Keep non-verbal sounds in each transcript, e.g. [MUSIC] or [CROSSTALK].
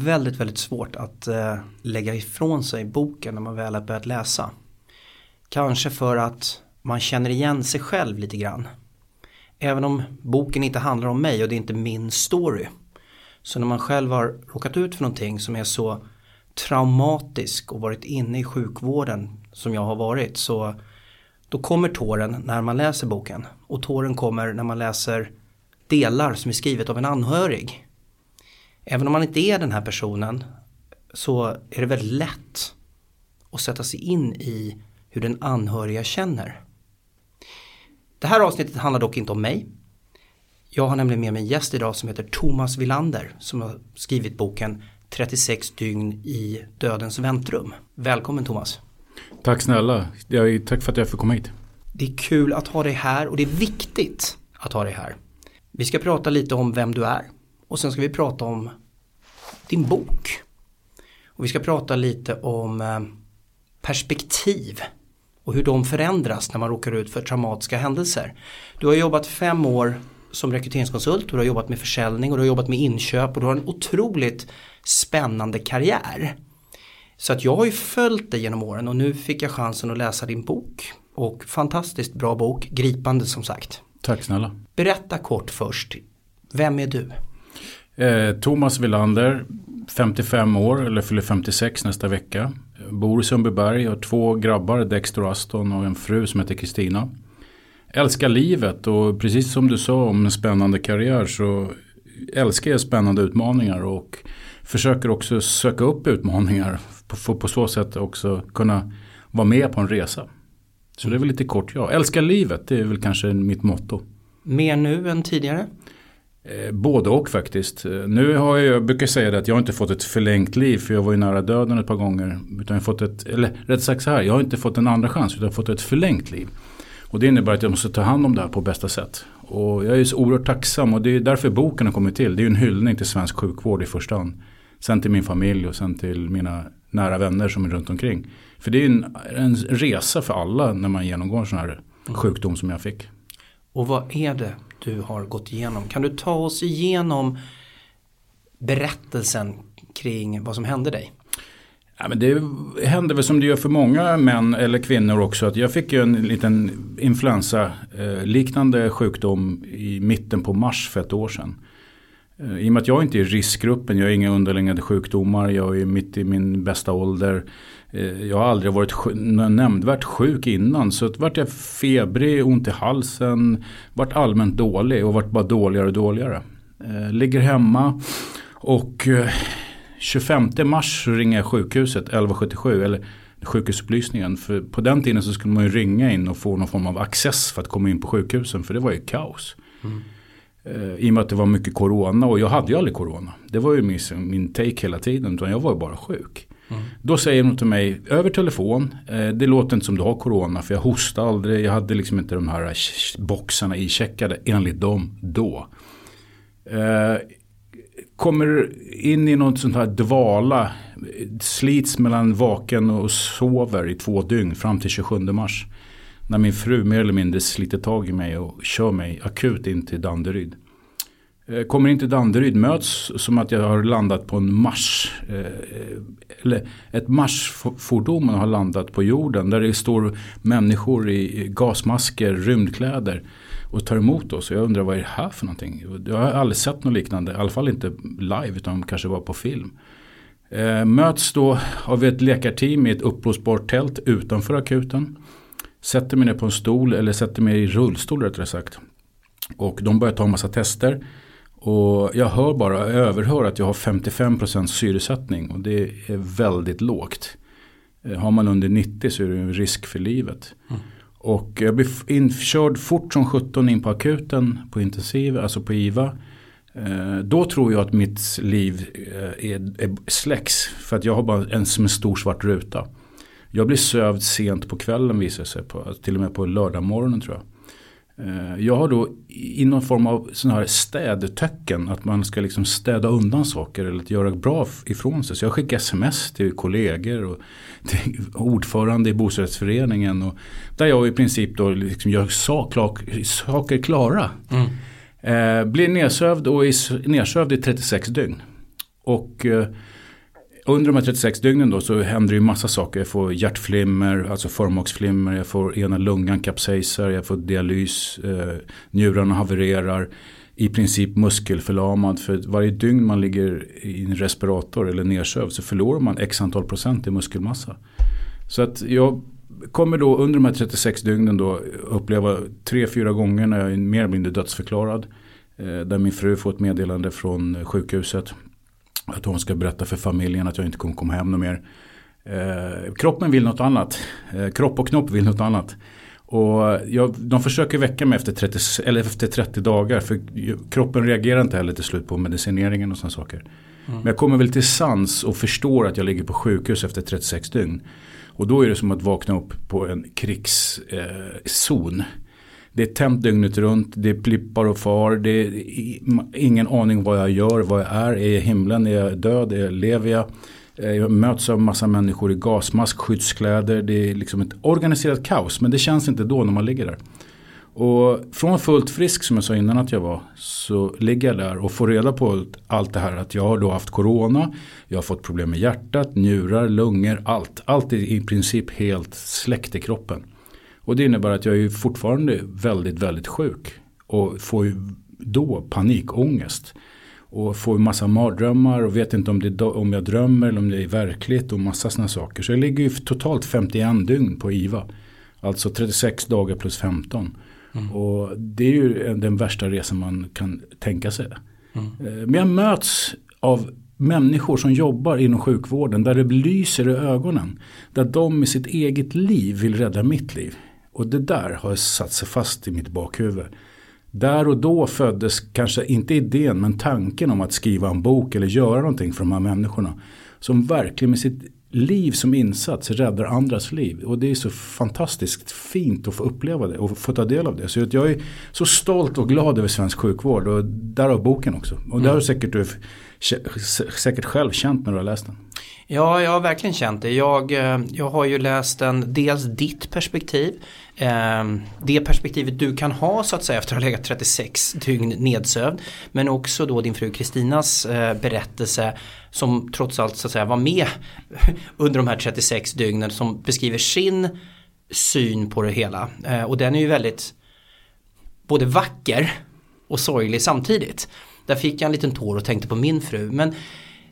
väldigt, väldigt svårt att eh, lägga ifrån sig boken när man väl har börjat läsa. Kanske för att man känner igen sig själv lite grann. Även om boken inte handlar om mig och det är inte min story. Så när man själv har råkat ut för någonting som är så traumatisk och varit inne i sjukvården som jag har varit så då kommer tåren när man läser boken. Och tåren kommer när man läser delar som är skrivet av en anhörig. Även om man inte är den här personen så är det väldigt lätt att sätta sig in i hur den anhöriga känner. Det här avsnittet handlar dock inte om mig. Jag har nämligen med mig en gäst idag som heter Thomas Villander som har skrivit boken 36 dygn i dödens väntrum. Välkommen Thomas. Tack snälla. Jag, tack för att jag får komma hit. Det är kul att ha dig här och det är viktigt att ha dig här. Vi ska prata lite om vem du är och sen ska vi prata om din bok. Och vi ska prata lite om eh, perspektiv och hur de förändras när man råkar ut för traumatiska händelser. Du har jobbat fem år som rekryteringskonsult, du har jobbat med försäljning och du har jobbat med inköp och du har en otroligt spännande karriär. Så att jag har ju följt dig genom åren och nu fick jag chansen att läsa din bok. Och fantastiskt bra bok, gripande som sagt. Tack snälla. Berätta kort först, vem är du? Eh, Thomas Villander, 55 år eller fyller 56 nästa vecka. Bor i Sundbyberg, har två grabbar, Dexter och Aston och en fru som heter Kristina. Älskar livet och precis som du sa om en spännande karriär så älskar jag spännande utmaningar och försöker också söka upp utmaningar. För på så sätt också kunna vara med på en resa. Så det är väl lite kort ja. Älskar livet, det är väl kanske mitt motto. Mer nu än tidigare? Eh, både och faktiskt. Eh, nu har jag, jag brukar säga det att jag inte fått ett förlängt liv för jag var ju nära döden ett par gånger. Utan jag har fått ett, eller rätt sagt så här, jag har inte fått en andra chans utan jag har fått ett förlängt liv. Och det innebär att jag måste ta hand om det här på bästa sätt. Och jag är så oerhört tacksam och det är därför boken har kommit till. Det är ju en hyllning till svensk sjukvård i första hand. Sen till min familj och sen till mina nära vänner som är runt omkring. För det är en, en resa för alla när man genomgår en sån här sjukdom som jag fick. Och vad är det du har gått igenom? Kan du ta oss igenom berättelsen kring vad som hände dig? Ja, men det hände väl som det gör för många män eller kvinnor också. Att jag fick ju en liten influensa liknande sjukdom i mitten på mars för ett år sedan. Eh, I och med att jag inte är i riskgruppen, jag har inga underliggande sjukdomar, jag är mitt i min bästa ålder. Eh, jag har aldrig varit nämnvärt sjuk innan. Så vart jag febrig, ont i halsen, vart allmänt dålig och vart bara dåligare och dåligare. Eh, ligger hemma och 25 mars så ringer jag sjukhuset 1177 eller sjukhusupplysningen. För på den tiden så skulle man ju ringa in och få någon form av access för att komma in på sjukhusen för det var ju kaos. Mm. I och med att det var mycket corona och jag hade ju aldrig corona. Det var ju min, min take hela tiden. Utan jag var ju bara sjuk. Mm. Då säger de till mig över telefon. eh, det låter inte som du har corona. För jag hostade aldrig. Jag hade liksom inte de här eh, boxarna icheckade enligt dem då. Eh, kommer in i något sånt här dvala. Eh, slits mellan vaken och sover i två dygn fram till 27 mars. När min fru mer eller mindre sliter tag i mig och kör mig akut in till Danderyd. Eh, kommer in till Danderyd möts som att jag har landat på en Mars. Eh, eller ett Marsfordon har landat på jorden. Där det står människor i gasmasker, rymdkläder. Och tar emot oss. Och jag undrar vad är det här för någonting. Jag har aldrig sett något liknande. I alla fall inte live utan kanske bara på film. Eh, möts då av ett läkarteam i ett uppblåsbart tält utanför akuten. Sätter mig ner på en stol eller sätter mig i rullstol rättare sagt. Och de börjar ta en massa tester. Och jag hör bara, jag överhör att jag har 55% syresättning och det är väldigt lågt. Eh, har man under 90 så är det en risk för livet. Mm. Och jag blir inkörd fort som 17 in på akuten på intensiv, alltså på IVA. Eh, då tror jag att mitt liv eh, är, är släcks. För att jag har bara en som en stor svart ruta. Jag blir sövd sent på kvällen visar sig. På, till och med på lördagmorgonen tror jag. Eh, jag har då i någon form av sån här städtöcken. Att man ska liksom städa undan saker eller göra bra ifrån sig. Så jag skickar sms till kollegor och [LAUGHS] till ordförande i bostadsrättsföreningen. Och där jag i princip då liksom gör saker klara. Mm. Eh, blir nedsövd och är nedsövd i 36 dygn. Och eh, under de här 36 dygnen då så händer det ju massa saker. Jag får hjärtflimmer, alltså förmaksflimmer, jag får ena lungan kapsejsar, jag får dialys, eh, njurarna havererar. I princip muskelförlamad för varje dygn man ligger i en respirator eller nedsövd så förlorar man x antal procent i muskelmassa. Så att jag kommer då under de här 36 dygnen då uppleva tre, fyra gånger när jag är mer eller mindre dödsförklarad. Eh, där min fru får ett meddelande från sjukhuset att hon ska berätta för familjen att jag inte kommer komma hem något mer. Eh, kroppen vill något annat. Eh, kropp och knopp vill något annat. Och jag, de försöker väcka mig efter 30, eller efter 30 dagar. För kroppen reagerar inte heller till slut på medicineringen och sådana saker. Mm. Men jag kommer väl till sans och förstår att jag ligger på sjukhus efter 36 dygn. Och då är det som att vakna upp på en krigszon. Eh, det är tänt dygnet runt, det plippar och far, det är ingen aning vad jag gör, vad jag är, är jag i himlen, är jag död, är jag, lever jag? Eh, jag möts av massa människor i gasmask, skyddskläder, det är liksom ett organiserat kaos. Men det känns inte då när man ligger där. Och från fullt frisk som jag sa innan att jag var så ligger jag där och får reda på allt det här att jag har då haft corona. Jag har fått problem med hjärtat, njurar, lungor, allt. Allt är i princip helt släckt i kroppen. Och det innebär att jag är fortfarande väldigt, väldigt sjuk. Och får ju då panikångest. Och får massa mardrömmar och vet inte om, det, om jag drömmer eller om det är verkligt och massa sådana saker. Så jag ligger ju totalt 51 dygn på IVA. Alltså 36 dagar plus 15. Mm. Och det är ju den värsta resan man kan tänka sig. Mm. Eh, men jag möts av människor som jobbar inom sjukvården där det lyser i ögonen. Där de i sitt eget liv vill rädda mitt liv. Och det där har satt sig fast i mitt bakhuvud. Där och då föddes kanske inte idén men tanken om att skriva en bok eller göra någonting för de här människorna. Som verkligen med sitt liv som insats räddar andras liv. Och det är så fantastiskt fint att få uppleva det och få ta del av det. Så jag är så stolt och glad över svensk sjukvård och därav boken också. Och mm. det har du säkert, säkert själv känt när du har läst den. Ja, jag har verkligen känt det. Jag, eh, jag har ju läst den, dels ditt perspektiv, eh, det perspektivet du kan ha så att säga efter att ha legat 36 dygn nedsövd. Men också då din fru Kristinas eh, berättelse som trots allt så att säga var med [LAUGHS] under de här 36 dygnen som beskriver sin syn på det hela. Eh, och den är ju väldigt både vacker och sorglig samtidigt. Där fick jag en liten tår och tänkte på min fru. Men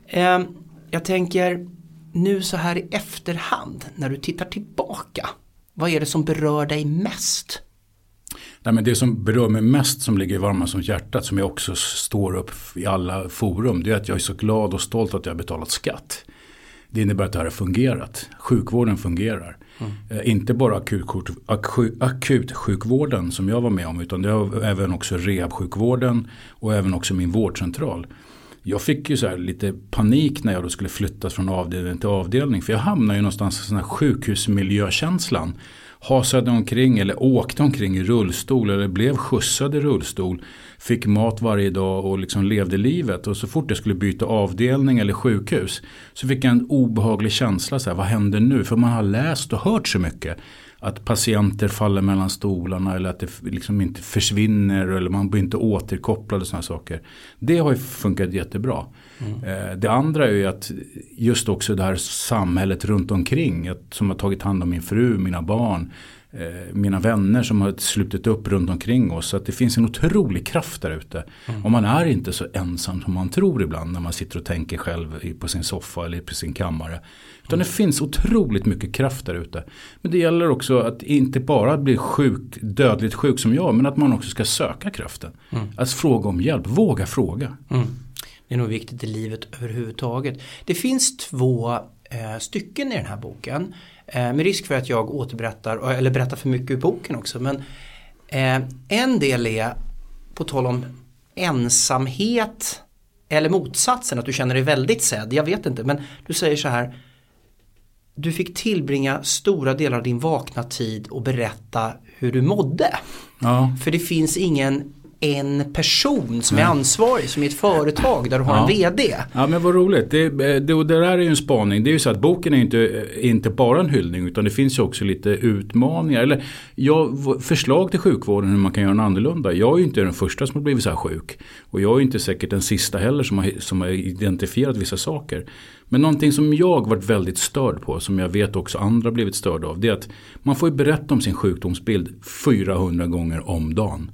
eh, jag tänker nu så här i efterhand när du tittar tillbaka. Vad är det som berör dig mest? Nej, men det som berör mig mest som ligger varmast om hjärtat som jag också står upp i alla forum. Det är att jag är så glad och stolt att jag har betalat skatt. Det innebär att det här har fungerat. Sjukvården fungerar. Mm. Eh, inte bara akut, akutsjukvården som jag var med om utan det har även också rehabsjukvården och även också min vårdcentral. Jag fick ju så lite panik när jag då skulle flyttas från avdelning till avdelning. För jag hamnade ju någonstans i den här sjukhusmiljökänslan. Hasade omkring eller åkte omkring i rullstol eller blev skjutsad i rullstol. Fick mat varje dag och liksom levde livet. Och så fort jag skulle byta avdelning eller sjukhus så fick jag en obehaglig känsla. Så här, vad händer nu? För man har läst och hört så mycket att patienter faller mellan stolarna eller att det liksom inte försvinner eller man blir inte återkopplad och sådana saker. Det har ju funkat jättebra. Mm. Eh, det andra är ju att just också det här samhället runt omkring att, som har tagit hand om min fru, mina barn, mina vänner som har slutit upp runt omkring oss. Så att det finns en otrolig kraft där ute. Mm. Och man är inte så ensam som man tror ibland när man sitter och tänker själv på sin soffa eller på sin kammare. Utan mm. det finns otroligt mycket kraft där ute. Men det gäller också att inte bara bli sjuk, dödligt sjuk som jag, men att man också ska söka kraften. Mm. Att fråga om hjälp, våga fråga. Mm. Det är nog viktigt i livet överhuvudtaget. Det finns två eh, stycken i den här boken. Eh, med risk för att jag återberättar, eller berättar för mycket ur boken också. Men eh, en del är, på tal om ensamhet eller motsatsen, att du känner dig väldigt sedd. Jag vet inte, men du säger så här. Du fick tillbringa stora delar av din vakna tid och berätta hur du mådde. Ja. För det finns ingen en person som är ansvarig, som är ett företag där du har ja. en VD. Ja men vad roligt. Det, det, det där är ju en spaning. Det är ju så att boken är inte, inte bara en hyllning utan det finns ju också lite utmaningar. Eller ja, förslag till sjukvården hur man kan göra den annorlunda. Jag är ju inte den första som har blivit så här sjuk. Och jag är inte säkert den sista heller som har, som har identifierat vissa saker. Men någonting som jag varit väldigt störd på, som jag vet också andra blivit störda av, det är att man får ju berätta om sin sjukdomsbild 400 gånger om dagen.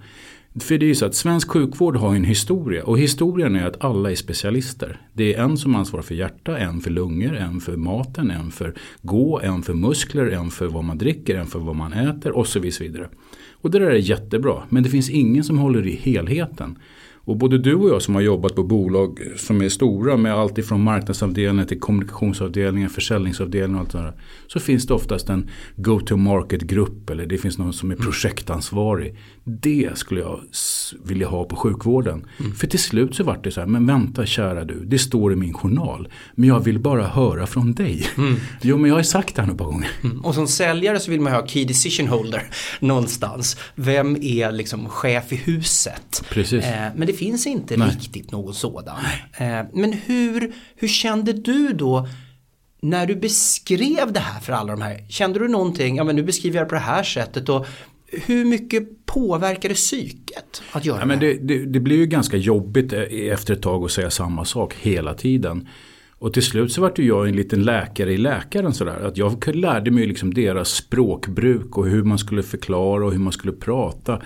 För det är ju så att svensk sjukvård har en historia och historien är att alla är specialister. Det är en som ansvarar för hjärta, en för lungor, en för maten, en för gå, en för muskler, en för vad man dricker, en för vad man äter och så vidare. Och det där är jättebra men det finns ingen som håller i helheten. Och både du och jag som har jobbat på bolag som är stora med allt ifrån marknadsavdelningen till kommunikationsavdelningen, försäljningsavdelningen och allt sådär. Så finns det oftast en go-to-market-grupp eller det finns någon som är projektansvarig. Det skulle jag vilja ha på sjukvården. Mm. För till slut så vart det så här, men vänta kära du, det står i min journal. Men jag vill bara höra från dig. Mm. [LAUGHS] Jo men jag har sagt det här ett par gånger. Mm. Och som säljare så vill man ha key decision holder någonstans. Vem är liksom chef i huset? Precis. Eh, men det finns inte Nej. riktigt någon sådan. Eh, men hur, hur kände du då när du beskrev det här för alla de här? Kände du någonting, ja men nu beskriver jag det på det här sättet och hur mycket påverkar det psyket att göra ja, men det, det, det blir ju ganska jobbigt eh, efter ett tag att säga samma sak hela tiden. Och till slut så vart jag en liten läkare i läkaren sådär. Att jag lärde mig liksom deras språkbruk och hur man skulle förklara och hur man skulle prata.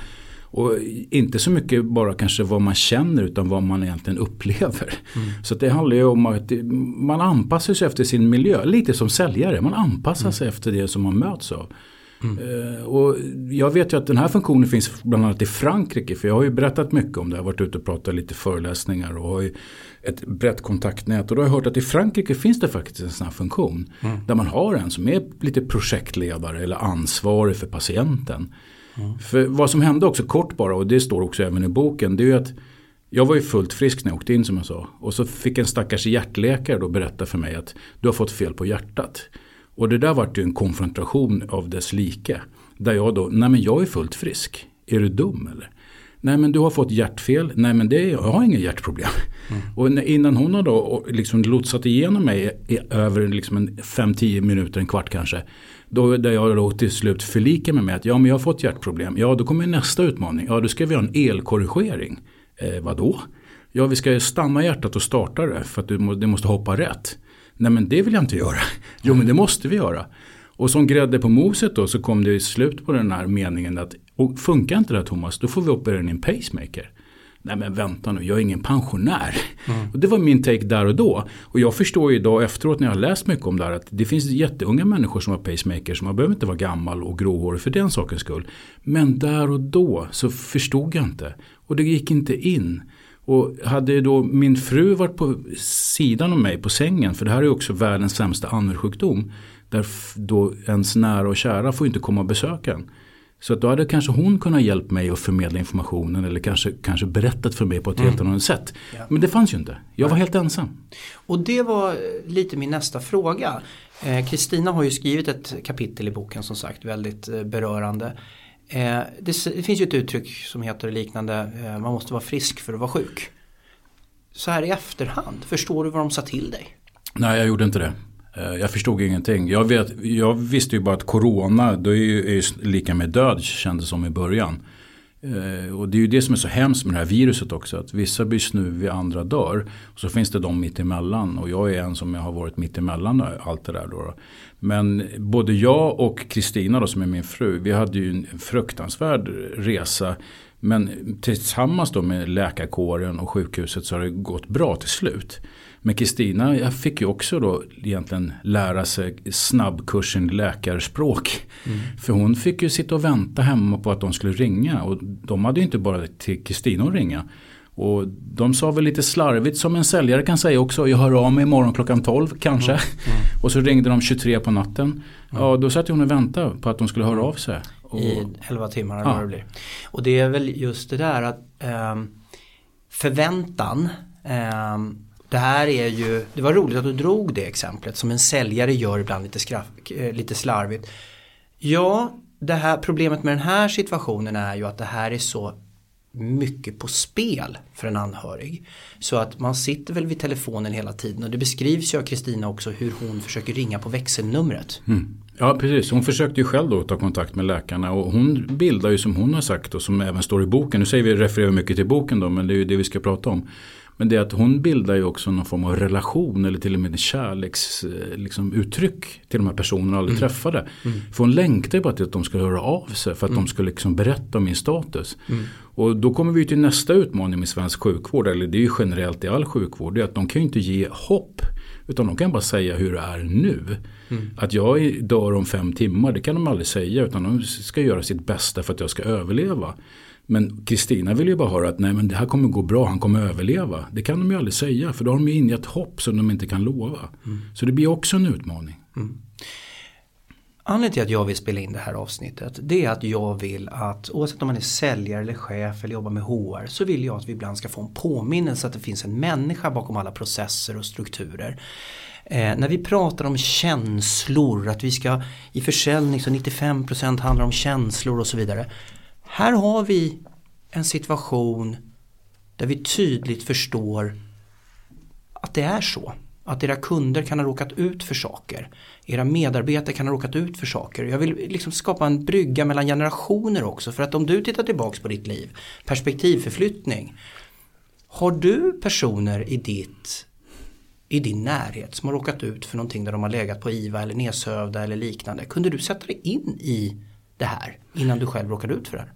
Och inte så mycket bara kanske vad man känner utan vad man egentligen [LAUGHS] upplever. Mm. Så det handlar ju om att man anpassar sig efter sin miljö. Lite som säljare, man anpassar mm. sig efter det som man möts av. Mm. Uh, och jag vet ju att den här funktionen finns bland annat i Frankrike. För jag har ju berättat mycket om det. Jag har varit ute och pratat lite föreläsningar. Och har ju ett brett kontaktnät. Och då har jag hört att i Frankrike finns det faktiskt en sån här funktion. Mm. Där man har en som är lite projektledare eller ansvarig för patienten. Mm. För vad som hände också kort bara och det står också även i boken. Det är ju att jag var ju fullt frisk när jag åkte in som jag sa. Och så fick en stackars hjärtläkare då berätta för mig att du har fått fel på hjärtat. Och det där vart ju en konfrontation av dess like. Där jag då, nej men jag är fullt frisk. Är du dum eller? Nej men du har fått hjärtfel. Nej men det är, jag har inga hjärtproblem. Mm. Och innan hon har då liksom lotsat igenom mig i över liksom 5-10 minuter, en kvart kanske. Då, där jag då till slut förlikar mig med att ja men jag har fått hjärtproblem. Ja då kommer nästa utmaning. Ja då ska vi ha en elkorrigering. Eh, vadå? Ja vi ska stanna hjärtat och starta det för att det måste hoppa rätt. Nej men det vill jag inte göra. Jo men det måste vi göra. Och som grädde på moset då så kom det i slut på den här meningen att och funkar inte det Thomas då får vi operera in en pacemaker. Nej men vänta nu, jag är ingen pensionär. Mm. Och det var min take där och då. Och jag förstår ju idag efteråt när jag har läst mycket om det här att det finns jätteunga människor som har pacemakers. Man behöver inte vara gammal och gråhårig för den sakens skull. Men där och då så förstod jag inte. Och det gick inte in. Och hade då min fru varit på sidan om mig på sängen, för det här är också världens sämsta anhörigsjukdom. Där då ens nära och kära får inte komma och besöka en. Så att då hade kanske hon kunnat hjälpa mig att förmedla informationen eller kanske, kanske berättat för mig på ett mm. helt annat sätt. Ja. Men det fanns ju inte. Jag var helt ensam. Och det var lite min nästa fråga. Eh, Kristina eh, har ju skrivit ett kapitel i boken som sagt väldigt eh, berörande. Eh, det, det, finns ju ett uttryck som heter liknande eh, man måste vara frisk för att vara sjuk. Så här i efterhand, förstår du vad de sa till dig? Nej, jag gjorde inte det. Eh, jag förstod ingenting. Jag, vet, jag visste ju bara att corona då är ju, är lika med död kändes som i början. Eh, och det är ju det som är så hemskt med det här viruset också. Att vissa blir snuviga, andra dör. Och så finns det de mitt emellan. Och jag är en som har varit mitt emellan allt det där. Då. Men både jag och Kristina som är min fru. Vi hade ju en fruktansvärd resa. Men tillsammans då med läkarkåren och sjukhuset så har det gått bra till slut. Men Kristina fick ju också då egentligen lära sig snabbkursen läkarspråk. Mm. För hon fick ju sitta och vänta hemma på att de skulle ringa. Och de hade ju inte bara till Kristina att ringa. Och de sa väl lite slarvigt som en säljare kan säga också. Jag hör av mig imorgon klockan 12 kanske. Mm. Mm. Och så ringde de 23 på natten. Ja då satt hon och väntade på att de skulle höra av sig. Och, I 11 timmar eller ja. vad det blir. Och det är väl just det där att eh, förväntan eh, det här är ju, det var roligt att du drog det exemplet som en säljare gör ibland lite, skraff, eh, lite slarvigt. Ja, det här problemet med den här situationen är ju att det här är så mycket på spel för en anhörig. Så att man sitter väl vid telefonen hela tiden och det beskrivs ju av Kristina också hur hon försöker ringa på växelnumret. Mm. Ja precis, hon försökte ju själv då ta kontakt med läkarna och hon bildar ju som hon har sagt och som även står i boken. Nu säger vi refererar mycket till boken då men det är ju det vi ska prata om. Men det är att hon bildar ju också någon form av relation eller till och med kärleksuttryck eh, liksom, till de här personerna hon aldrig mm. träffade. Mm. För hon längtar ju bara till att de skulle höra av sig för att mm. de skulle liksom berätta om min status. Mm. Och då kommer vi till nästa utmaning med svensk sjukvård, eller det är ju generellt i all sjukvård, det är att de kan ju inte ge hopp. Utan de kan bara säga hur det är nu. Mm. Att jag dör om fem timmar, det kan de aldrig säga. Utan de ska göra sitt bästa för att jag ska överleva. Men Kristina vill ju bara höra att nej men det här kommer gå bra, han kommer överleva. Det kan de ju aldrig säga för då har de ju ingett hopp som de inte kan lova. Mm. Så det blir också en utmaning. Mm. Anledningen till att jag vill spela in det här avsnittet det är att jag vill att oavsett om man är säljare eller chef eller jobbar med HR så vill jag att vi ibland ska få en påminnelse att det finns en människa bakom alla processer och strukturer. Eh, när vi pratar om känslor, att vi ska i försäljning så 95% handlar om känslor och så vidare. Här har vi en situation där vi tydligt förstår att det är så. Att era kunder kan ha råkat ut för saker. Era medarbetare kan ha råkat ut för saker. Jag vill liksom skapa en brygga mellan generationer också. För att om du tittar tillbaks på ditt liv, perspektivförflyttning. Har du personer i, ditt, i din närhet som har råkat ut för någonting där de har legat på IVA eller nedsövda eller liknande. Kunde du sätta dig in i det här innan du själv råkade ut för det här?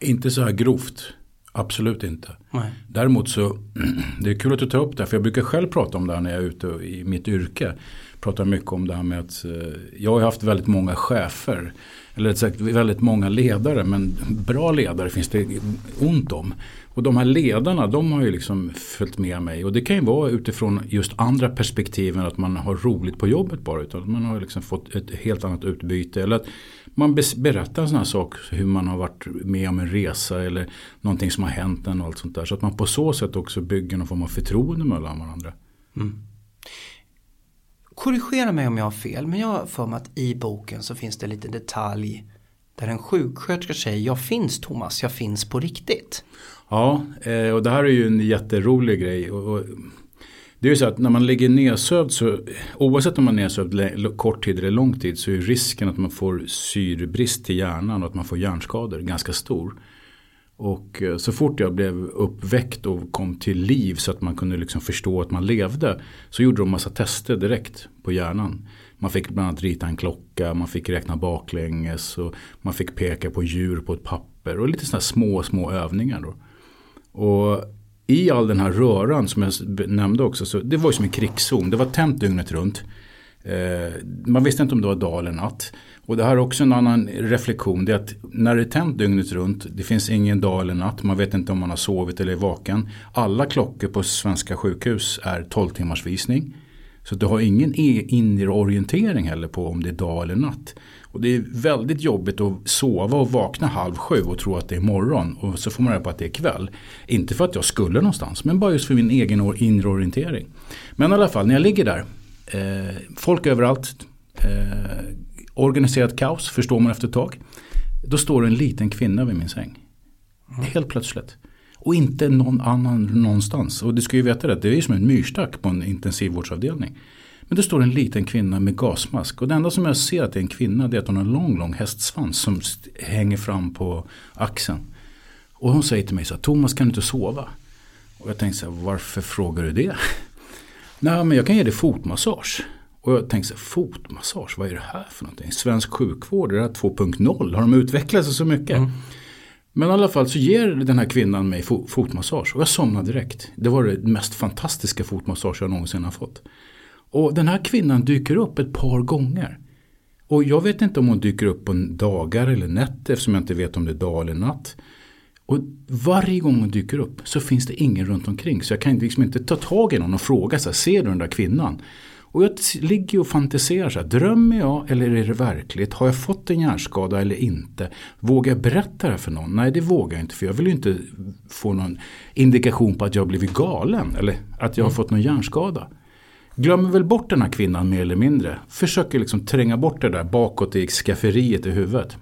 Inte så här grovt. Absolut inte. Nej. Däremot så, [CLEARS THROAT] det är kul att du tar upp det för jag brukar själv prata om det här när jag är ute i mitt yrke. Pratar mycket om det här med att eh, jag har haft väldigt många chefer. Eller rätt sagt väldigt många ledare men bra ledare finns det ont om. Och de här ledarna de har ju liksom följt med mig. Och det kan ju vara utifrån just andra perspektiv än att man har roligt på jobbet bara. Utan att man har liksom fått ett helt annat utbyte. Eller att man berättar en sån här sak. Hur man har varit med om en resa eller någonting som har hänt en och allt sånt där. Så att man på så sätt också bygger någon form av förtroende mellan varandra. Mm. Korrigera mig om jag har fel. Men jag har för mig att i boken så finns det lite detalj. Där en sjuksköterska säger jag finns Thomas, jag finns på riktigt. Ja, eh, och det här är ju en jätterolig grej. Och, det är ju så att när man ligger nedsövd så oavsett om man är nedsövd kort tid eller lång tid så är risken att man får syrebrist till hjärnan och att man får hjärnskador ganska stor. Och eh, så fort jag blev uppväckt och kom till liv så att man kunde liksom förstå att man levde så gjorde de massa tester direkt på hjärnan. Man fick bland annat rita en klocka, man fick räkna baklänges och man fick peka på djur på ett papper och lite sådana små, små övningar. Då. Och i all den här röran som jag nämnde också, så det var ju som en krigszon. Det var tänt dygnet runt. Eh, man visste inte om det var dag eller natt. Och det här är också en annan reflektion. Det är att när det är tänt dygnet runt, det finns ingen dag eller natt. Man vet inte om man har sovit eller är vaken. Alla klockor på svenska sjukhus är 12 timmars visning. Så du har ingen e- inre orientering heller på om det är dag eller natt. Och det är väldigt jobbigt att sova och vakna halv sju och tro att det är morgon. Och så får man reda på att det är kväll. Inte för att jag skulle någonstans men bara just för min egen inre orientering. Men i alla fall när jag ligger där. Eh, folk överallt. Eh, organiserat kaos förstår man efter ett tag. Då står en liten kvinna vid min säng. Mm. Helt plötsligt. Och inte någon annan någonstans. Och du ska ju veta det, det är ju som en myrstack på en intensivvårdsavdelning. Men det står en liten kvinna med gasmask. Och det enda som jag ser att det är en kvinna det är att hon har en lång, lång hästsvans som hänger fram på axeln. Och hon säger till mig så här, Thomas kan du inte sova? Och jag tänkte så här, varför frågar du det? [LAUGHS] Nej men jag kan ge dig fotmassage. Och jag tänkte så här, fotmassage, vad är det här för någonting? Svensk sjukvård, är det här 2.0? Har de utvecklat sig så mycket? Mm. Men i alla fall så ger den här kvinnan mig fotmassage och jag somnar direkt. Det var det mest fantastiska fotmassage jag någonsin har fått. Och den här kvinnan dyker upp ett par gånger. Och jag vet inte om hon dyker upp på dagar eller nätter eftersom jag inte vet om det är dag eller natt. Och varje gång hon dyker upp så finns det ingen runt omkring. Så jag kan liksom inte ta tag i någon och fråga så här, ser du den där kvinnan? Och jag ligger och fantiserar så här, drömmer jag eller är det verkligt? Har jag fått en hjärnskada eller inte? Vågar jag berätta det här för någon? Nej det vågar jag inte för jag vill ju inte få någon indikation på att jag har blivit galen eller att jag har fått någon hjärnskada. Glömmer väl bort den här kvinnan mer eller mindre. Försöker liksom tränga bort det där bakåt i skafferiet i huvudet.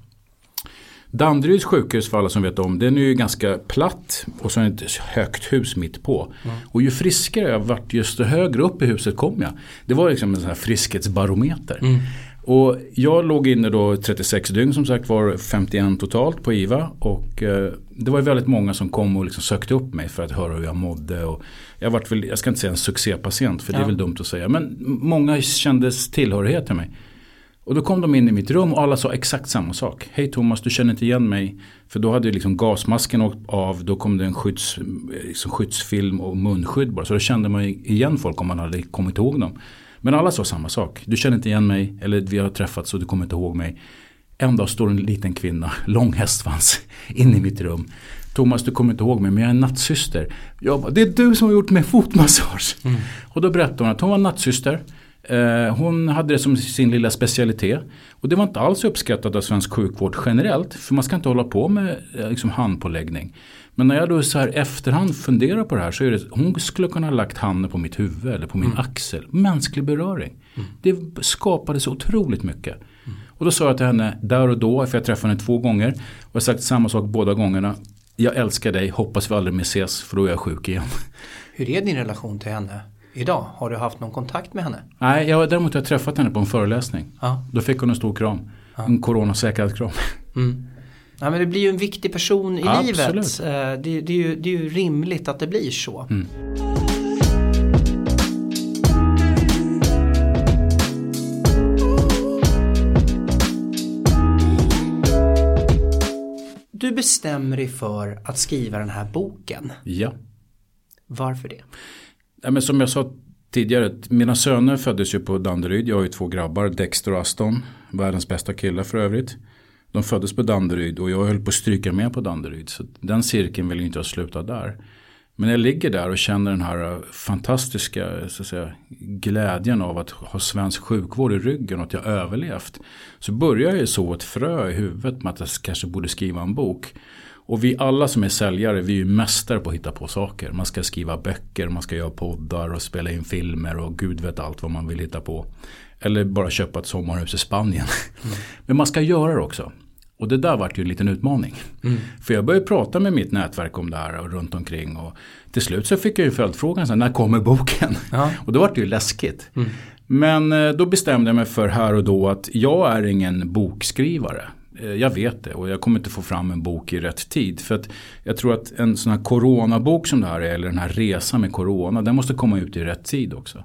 Danderyds sjukhus för alla som vet om, den är ju ganska platt och så är det ett högt hus mitt på. Mm. Och ju friskare jag vart desto högre upp i huset kom jag. Det var liksom en sån här friskhetsbarometer. Mm. Och jag låg inne då 36 dygn som sagt var 51 totalt på IVA. Och eh, det var väldigt många som kom och liksom sökte upp mig för att höra hur jag mådde. Och jag, vart väl, jag ska inte säga en succépatient för ja. det är väl dumt att säga. Men många kändes tillhörighet till mig. Och då kom de in i mitt rum och alla sa exakt samma sak. Hej Thomas, du känner inte igen mig. För då hade liksom gasmasken åkt av. Då kom det en skydds, liksom skyddsfilm och munskydd bara. Så då kände man igen folk om man hade kommit ihåg dem. Men alla sa samma sak. Du känner inte igen mig. Eller vi har träffats och du kommer inte ihåg mig. En dag står en liten kvinna, lång hästsvans, inne i mitt rum. Thomas du kommer inte ihåg mig men jag är nattsyster. Jag bara, det är du som har gjort mig fotmassage. Mm. Och då berättade hon att hon var nattsyster. Eh, hon hade det som sin lilla specialitet. Och det var inte alls uppskattat av svensk sjukvård generellt. För man ska inte hålla på med eh, liksom, handpåläggning. Men när jag då så här efterhand funderar på det här så är det hon skulle kunna ha lagt handen på mitt huvud eller på min mm. axel. Mänsklig beröring. Mm. Det skapade så otroligt mycket. Mm. Och då sa jag till henne där och då, för jag träffade henne två gånger. Och jag sagt samma sak båda gångerna. Jag älskar dig, hoppas vi aldrig mer ses för då är jag sjuk igen. Hur är din relation till henne? idag? Har du haft någon kontakt med henne? Nej, jag, däremot har jag träffat henne på en föreläsning. Ja. Då fick hon en stor kram. Ja. En coronasäkrad kram. Mm. Ja, men det blir ju en viktig person i Absolut. livet. Eh, det, det, är ju, det är ju rimligt att det blir så. Mm. Du bestämmer dig för att skriva den här boken. Ja. Varför det? Ja, men som jag sa tidigare, mina söner föddes ju på Danderyd. Jag har ju två grabbar, Dexter och Aston. Världens bästa killar för övrigt. De föddes på Danderyd och jag höll på att stryka med på Danderyd. Så den cirkeln vill ju inte ha slutat där. Men jag ligger där och känner den här fantastiska så att säga, glädjen av att ha svensk sjukvård i ryggen och att jag överlevt. Så börjar jag så ett frö i huvudet med att jag kanske borde skriva en bok. Och vi alla som är säljare, vi är ju mästare på att hitta på saker. Man ska skriva böcker, man ska göra poddar och spela in filmer och gud vet allt vad man vill hitta på. Eller bara köpa ett sommarhus i Spanien. Mm. [LAUGHS] Men man ska göra det också. Och det där vart ju en liten utmaning. Mm. För jag började prata med mitt nätverk om det här och runt omkring. Och till slut så fick jag ju följdfrågan, så när kommer boken? Ja. [LAUGHS] Och då vart det ju läskigt. Mm. Men eh, då bestämde jag mig för här och då att jag är ingen bokskrivare. Eh, jag vet det och jag kommer inte få fram en bok i rätt tid. För att jag tror att en sån här coronabok som det här är, eller den här resan med corona, den måste komma ut i rätt tid också.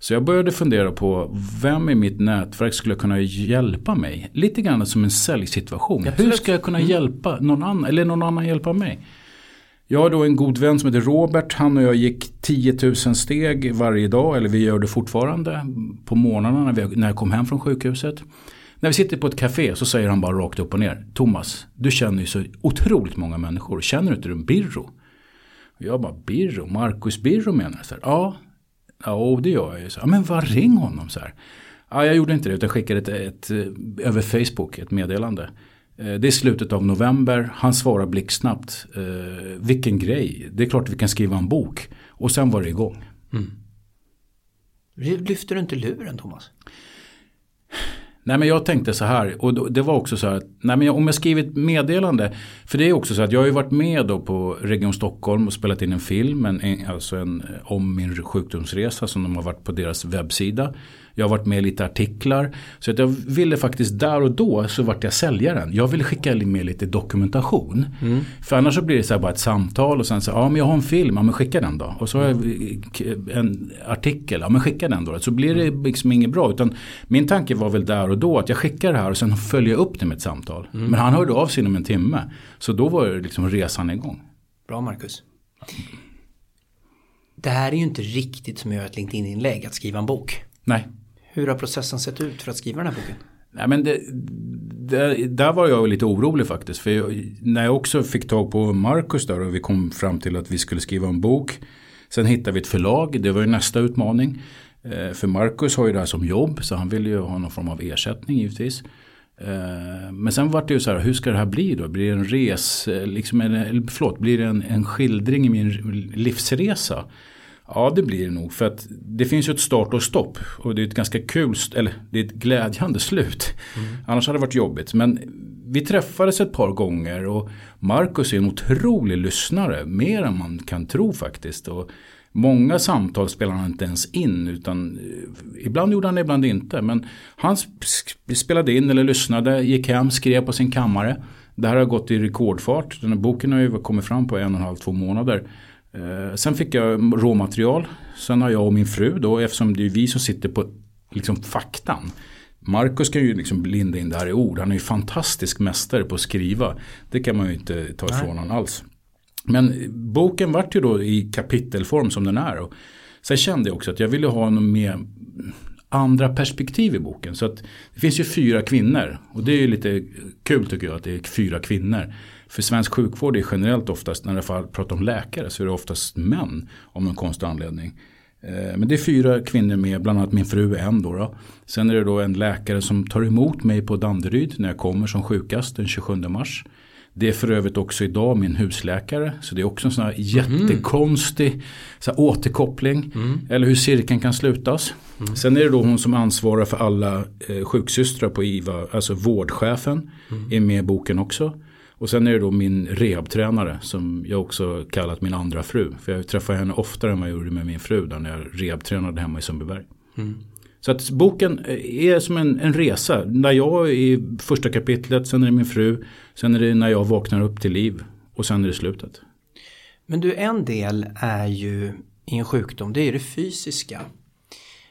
Så jag började fundera på vem i mitt nätverk skulle kunna hjälpa mig? Lite grann som en säljsituation. Hur ska jag kunna mm. hjälpa någon annan, eller någon annan hjälpa mig? Jag har då en god vän som heter Robert. Han och jag gick 10 000 steg varje dag, eller vi gör det fortfarande på morgnarna när, när jag kom hem från sjukhuset. När vi sitter på ett café så säger han bara rakt upp och ner. Thomas, du känner ju så otroligt många människor. Känner du inte du Birro? Jag bara, Birro? Marcus Birro menar här, ja, ja det gör jag ju. Så, ja, men vad ring honom så här. Ja, jag gjorde inte det utan skickade ett, ett, ett, över Facebook ett meddelande. Eh, det är slutet av november. Han svarar blixtsnabbt. Eh, vilken grej. Det är klart vi kan skriva en bok. Och sen var det igång. Mm. Lyfter du inte luren Thomas? Nej men jag tänkte så här och det var också så här nej men om jag skriver ett meddelande. För det är också så att jag har ju varit med då på Region Stockholm och spelat in en film. En, alltså en, om min sjukdomsresa som de har varit på deras webbsida. Jag har varit med i lite artiklar. Så att jag ville faktiskt där och då så vart jag säljaren. Jag ville skicka med lite dokumentation. Mm. För annars så blir det så bara ett samtal och sen så ja men jag har en film, ja men skicka den då. Och så har jag en artikel, ja men skicka den då. Så blir det liksom inget bra. Utan min tanke var väl där och då att jag skickar det här och sen följer jag upp det med ett samtal. Mm. Men han hörde av sig inom en timme. Så då var liksom resan igång. Bra Marcus. Det här är ju inte riktigt som att göra ett LinkedIn-inlägg, att skriva en bok. Nej. Hur har processen sett ut för att skriva den här boken? Nej, men det, det, där var jag lite orolig faktiskt. För jag, när jag också fick tag på Marcus där och vi kom fram till att vi skulle skriva en bok. Sen hittade vi ett förlag, det var ju nästa utmaning. Eh, för Marcus har ju det här som jobb så han ville ju ha någon form av ersättning givetvis. Eh, men sen vart det ju så här, hur ska det här bli då? Blir det en res, eh, liksom en, förlåt, blir det en, en skildring i min livsresa? Ja det blir det nog för att det finns ju ett start och stopp och det är ett ganska kul, eller det är ett glädjande slut. Mm. Annars hade det varit jobbigt. Men vi träffades ett par gånger och Marcus är en otrolig lyssnare. Mer än man kan tro faktiskt. Och många samtal spelar han inte ens in. Utan eh, ibland gjorde han det, ibland inte. Men han spelade in eller lyssnade, gick hem, skrev på sin kammare. Det här har gått i rekordfart. Den här boken har ju kommit fram på en och en halv, två månader. Eh, sen fick jag råmaterial. Sen har jag och min fru då, eftersom det är vi som sitter på liksom faktan. Marcus kan ju liksom linda in det här i ord. Han är ju fantastisk mästare på att skriva. Det kan man ju inte ta ifrån honom alls. Men boken vart ju då i kapitelform som den är. Och sen kände jag också att jag ville ha något mer andra perspektiv i boken. Så att det finns ju fyra kvinnor. Och det är ju lite kul tycker jag att det är fyra kvinnor. För svensk sjukvård är generellt oftast, när det pratar om läkare, så är det oftast män. Om någon konstig anledning. Eh, men det är fyra kvinnor med, bland annat min fru en då, då. Sen är det då en läkare som tar emot mig på Danderyd när jag kommer som sjukast den 27 mars. Det är för övrigt också idag min husläkare. Så det är också en sån här jättekonstig så här återkoppling. Mm. Eller hur cirkeln kan slutas. Mm. Sen är det då hon som ansvarar för alla eh, sjuksystrar på IVA. Alltså vårdchefen mm. är med i boken också. Och sen är det då min rehabtränare som jag också kallat min andra fru. För jag träffar henne oftare än vad jag gjorde med min fru där när jag rehabtränade hemma i Sundbyberg. Mm. Så att boken är som en, en resa. När jag är i första kapitlet, sen är det min fru, sen är det när jag vaknar upp till liv och sen är det slutet. Men du, en del är ju i en sjukdom, det är det fysiska.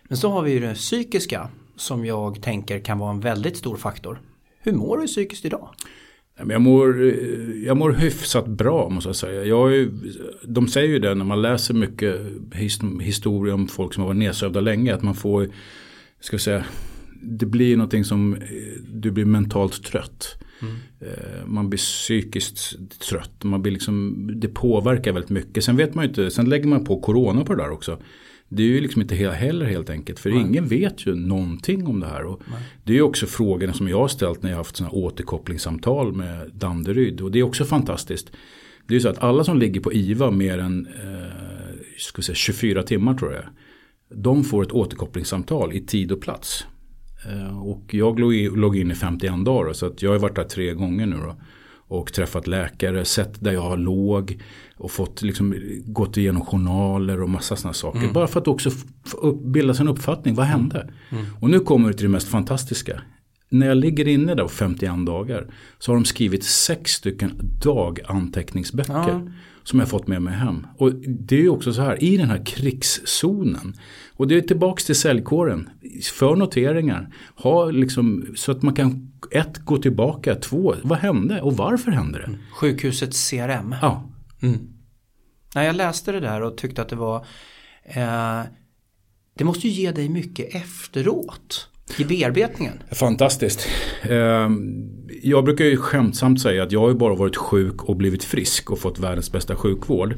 Men så har vi ju det psykiska som jag tänker kan vara en väldigt stor faktor. Hur mår du psykiskt idag? Jag mår, jag mår hyfsat bra måste jag säga. Jag är, de säger ju det när man läser mycket historia om folk som har varit nedsövda länge. Att man får, ska jag säga, det blir någonting som, du blir mentalt trött. Mm. Eh, man blir psykiskt trött. Man blir liksom, det påverkar väldigt mycket. Sen vet man ju inte, sen lägger man på corona på det där också. Det är ju liksom inte heller helt enkelt. För Nej. ingen vet ju någonting om det här. Och det är ju också frågorna som jag har ställt när jag har haft sådana återkopplingssamtal med Danderyd. Och det är också fantastiskt. Det är ju så att alla som ligger på IVA mer än eh, ska säga, 24 timmar tror jag. De får ett återkopplingssamtal i tid och plats. Eh, och jag låg in i 51 dagar. Så att jag har varit där tre gånger nu. Då och träffat läkare, sett där jag låg och fått liksom, gått igenom journaler och massa sådana saker. Mm. Bara för att också bilda sig en uppfattning, vad hände? Mm. mm. Och nu kommer det till det mest fantastiska. När jag ligger inne där 51 dagar så har de skrivit sex stycken daganteckningsböcker. Ja. Som jag fått med mig hem. Och det är ju också så här, i den här krigszonen. Och det är tillbaks till säljkåren. För noteringar. Ha liksom, så att man kan ett, gå tillbaka. Två, vad hände och varför hände det? Mm. Sjukhusets CRM. Ja. Mm. Nej, jag läste det där och tyckte att det var eh, Det måste ju ge dig mycket efteråt i bearbetningen. Fantastiskt. Ehm, jag brukar ju skämtsamt säga att jag har ju bara varit sjuk och blivit frisk och fått världens bästa sjukvård.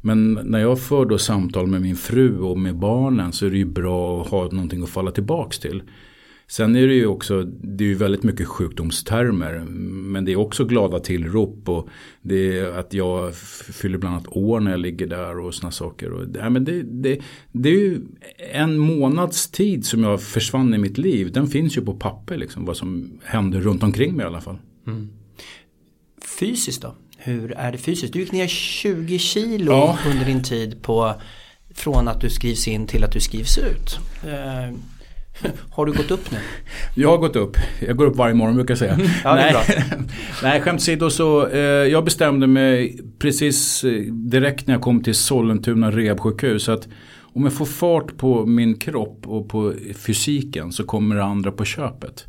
Men när jag för då samtal med min fru och med barnen så är det ju bra att ha någonting att falla tillbaks till. Sen är det ju också, det är ju väldigt mycket sjukdomstermer. Men det är också glada tillrop och det är att jag fyller bland annat år när jag ligger där och sådana saker. Och, ja, men det, det, det är ju en månads tid som jag försvann i mitt liv. Den finns ju på papper liksom, vad som händer runt omkring mig i alla fall. Mm. Fysiskt då? Hur är det fysiskt? Du gick ner 20 kilo ja. under din tid på från att du skrivs in till att du skrivs ut. [LAUGHS] Har du gått upp nu? Jag har gått upp. Jag går upp varje morgon brukar jag säga. [LAUGHS] ja, Nej. [LAUGHS] Nej, skämt åsido så eh, jag bestämde mig precis eh, direkt när jag kom till Sollentuna rehabsjukhus att om jag får fart på min kropp och på fysiken så kommer det andra på köpet.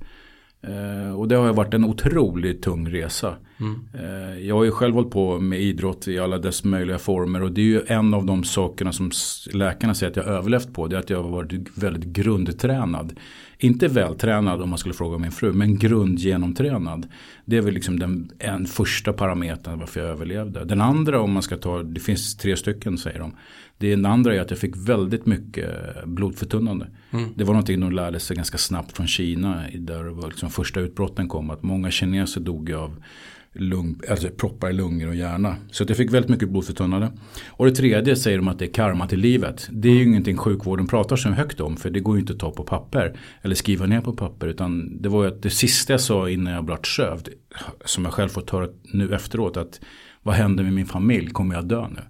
Eh, och det har varit en otroligt tung resa. Mm. Eh, jag har ju själv hållit på med idrott i alla dess möjliga former. Och det är ju en av de sakerna som läkarna säger att jag har överlevt på. Det är att jag har varit väldigt grundtränad. Inte vältränad om man skulle fråga min fru. Men grundgenomtränad. Det är väl liksom den en första parametern varför jag överlevde. Den andra om man ska ta, det finns tre stycken säger de. Det andra är att jag fick väldigt mycket blodförtunnande. Mm. Det var någonting de lärde sig ganska snabbt från Kina. Där var liksom första utbrotten kom. Att många kineser dog av lung, alltså proppar i lungor och hjärna. Så att jag fick väldigt mycket blodförtunnande. Och det tredje säger de att det är karma till livet. Det är ju ingenting sjukvården pratar så högt om. För det går ju inte att ta på papper. Eller skriva ner på papper. Utan det var ju att det sista jag sa innan jag blev sövd. Som jag själv fått höra nu efteråt. Att vad händer med min familj? Kommer jag dö nu?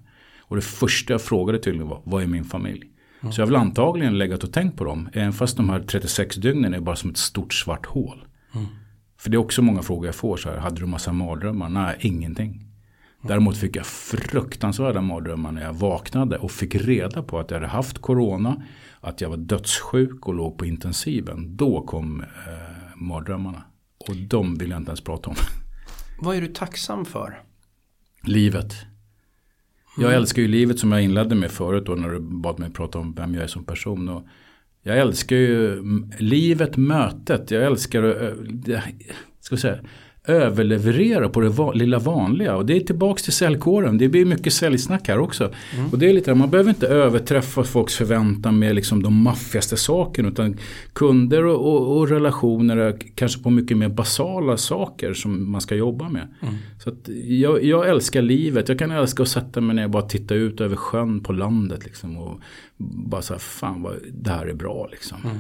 Och det första jag frågade tydligen var, vad är min familj? Mm. Så jag har väl antagligen legat och tänkt på dem. Även fast de här 36 dygnen är bara som ett stort svart hål. Mm. För det är också många frågor jag får. Så här, hade du massa mardrömmar? Nej, ingenting. Däremot fick jag fruktansvärda mardrömmar när jag vaknade och fick reda på att jag hade haft corona. Att jag var dödssjuk och låg på intensiven. Då kom eh, mardrömmarna. Och de vill jag inte ens prata om. Vad är du tacksam för? Livet. Jag mm. älskar ju livet som jag inledde med förut då när du bad mig prata om vem jag är som person. Och jag älskar ju livet, mötet. Jag älskar, äh, ska jag säga, överleverera på det va lilla vanliga. Och det är tillbaks till säljkåren. Det blir mycket säljsnack här också. Mm. Och det är lite, man behöver inte överträffa folks förväntan med liksom de maffigaste sakerna. Utan kunder och, och, och, relationer är kanske på mycket mer basala saker som man ska jobba med. Mm. Så jag, jag, älskar livet. Jag kan älska att sätta mig ner och bara titta ut över sjön på landet. Liksom, och bara så här, fan vad, det här är bra liksom. Mm.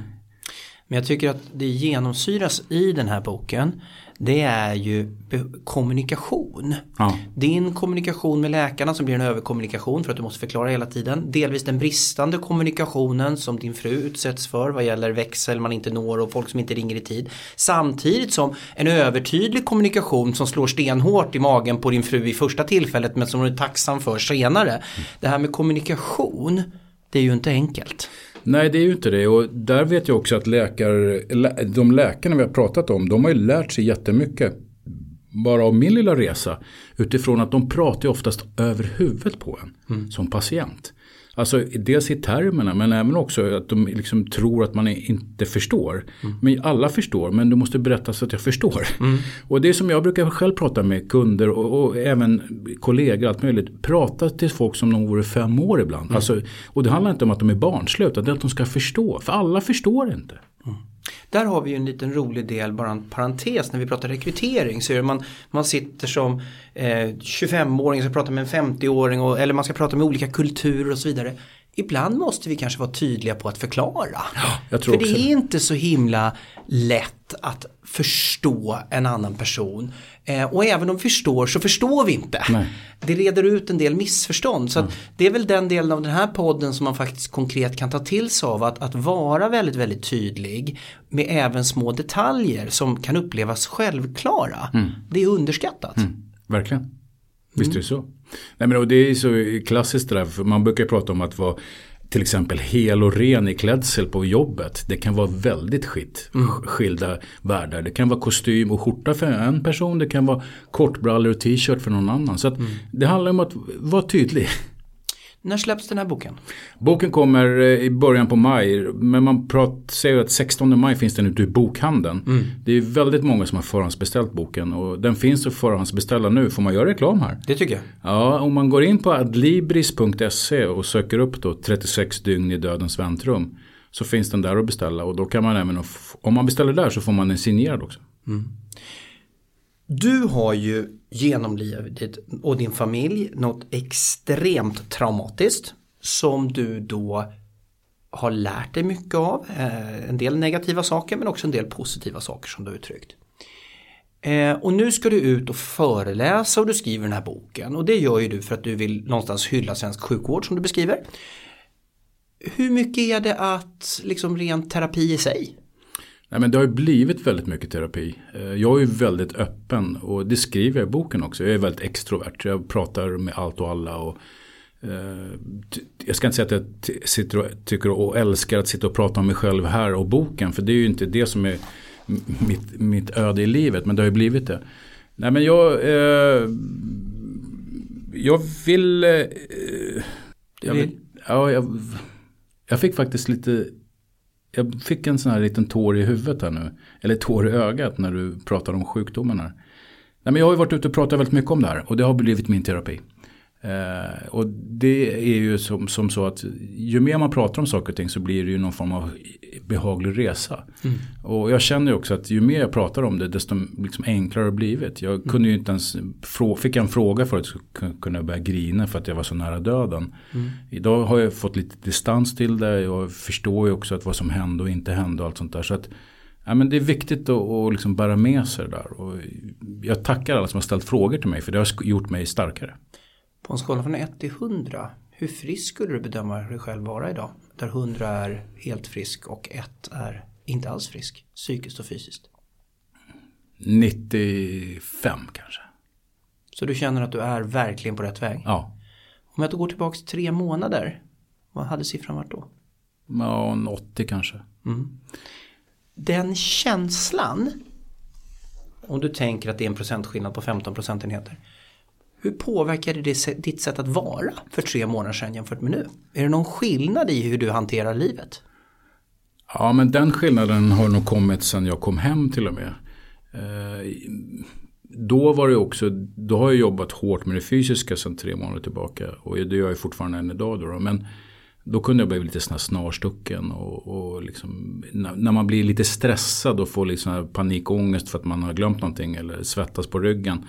Men jag tycker att det genomsyras i den här boken det är ju kommunikation. Ja. Din kommunikation med läkarna som blir en överkommunikation för att du måste förklara hela tiden. Delvis den bristande kommunikationen som din fru utsätts för vad gäller växel man inte når och folk som inte ringer i tid. Samtidigt som en övertydlig kommunikation som slår stenhårt i magen på din fru i första tillfället men som hon är tacksam för senare. Mm. Det här med kommunikation, det är ju inte enkelt. Nej det är ju inte det och där vet jag också att läkare, de läkarna vi har pratat om de har ju lärt sig jättemycket. Bara av min lilla resa. Utifrån att de pratar oftast över huvudet på en mm. som patient. Alltså dels i termerna men även också att de liksom tror att man inte förstår. Mm. Men alla förstår men du måste berätta så att jag förstår. Mm. Och det är som jag brukar själv prata med kunder och, och, även kollegor, allt möjligt. Prata till folk som de vore fem år ibland. Mm. Alltså, och det handlar inte om att de är barnsliga utan det är att de ska förstå. För alla förstår inte. Där har vi ju en liten rolig del, bara en parentes, när vi pratar rekrytering så är det man, man sitter som eh, 25-åring och pratar med en 50-åring eller man ska prata med olika kulturer och så vidare. Ibland måste vi kanske vara tydliga på att förklara. För det är inte så himla lätt att förstå en annan person. Eh, och även om vi förstår så förstår vi inte. Nej. Det leder ut en del missförstånd. Så mm. det är väl den delen av den här podden som man faktiskt konkret kan ta till sig av. Att, att vara väldigt, väldigt tydlig med även små detaljer som kan upplevas självklara. Mm. Det är underskattat. Mm. Verkligen. Visst är det så. Nej, men, det är så klassiskt det där. För man brukar prata om att vara till exempel hel och ren i klädsel på jobbet. Det kan vara väldigt skitt. Mm. Skilda världar. Det kan vara kostym och skjorta för en person. Det kan vara kortbrallor och t-shirt för någon annan. Så mm. det handlar om att vara tydlig. När släpps den här boken? Boken kommer eh, i början på maj. Men man pratar, säger att 16 maj finns den ute i bokhandeln. Mm. Det är väldigt många som har förhandsbeställt boken. Och den finns att förhandsbeställa nu. Får man göra reklam här? Det tycker jag. Ja, om man går in på adlibris.se och söker upp då 36 dygn i dödens väntrum. Så finns den där att beställa. Och då kan man även, om man beställer där så får man en signerad också. Mm. Du har ju genomlidit och din familj något extremt traumatiskt som du då har lärt dig mycket av. Eh, en del negativa saker men också en del positiva saker som du har uttryckt. Eh, och nu ska du ut och föreläsa och du skriver den här boken och det gör ju du för att du vill någonstans hylla svensk sjukvård som du beskriver. Hur mycket är det att liksom ren terapi i sig? Nej, men det har ju blivit väldigt mycket terapi. Eh, jag är ju väldigt öppen och det skriver jag i boken också. Jag är väldigt extrovert. Jag pratar med allt och alla. Och, eh, jag ska inte säga att jag sitter och tycker och älskar att sitta och prata om mig själv här och boken. För det är ju inte det som är mitt, mitt öde i livet. Men det har ju blivit det. Nej men jag, eh, jag vill, eh, jag vill ja, jag, jag fick faktiskt lite jag fick en sån här liten tår i huvudet här nu. Eller tår i ögat när du pratar om sjukdomarna. Nej, men jag har ju varit ute och pratat väldigt mycket om det här och det har blivit min terapi. Eh, och det är ju som, som, så att ju mer man pratar om saker och ting så blir det ju någon form av behaglig resa. Mm. Och jag känner ju också att ju mer jag pratar om det desto liksom enklare har det blivit. Jag mm. kunde ju inte ens, fick en fråga för att kunna börja grina för att jag var så nära döden. Mm. Idag har jag fått lite distans till det. Jag förstår ju också att vad som hände och inte hände och allt sånt där. Så att Ja, men det är viktigt att, att liksom bära med sig det där. Och jag tackar alla som har ställt frågor till mig för det har gjort mig starkare. På en skala från 1 till 100, hur frisk skulle du bedöma dig själv vara idag? Där 100 är helt frisk och 1 är inte alls frisk, psykiskt och fysiskt. 95 kanske. Så du känner att du är verkligen på rätt väg? Ja. Om jag då går tillbaka till tre månader, vad hade siffran varit då? Ja, 80 kanske. Mm. Den känslan, om du tänker att det är en procentskillnad på 15 procentenheter. Hur påverkade det ditt sätt att vara för tre månader sedan jämfört med nu? Är det någon skillnad i hur du hanterar livet? Ja men den skillnaden har nog kommit sedan jag kom hem till och med. Eh, då var det också, då har jag jobbat hårt med det fysiska sedan tre månader tillbaka. Och det gör jag fortfarande än idag då. Men då kunde jag bli lite sån snarstucken. Och, och liksom, när, man blir lite stressad och får liksom panikångest för att man har glömt någonting eller svettas på ryggen.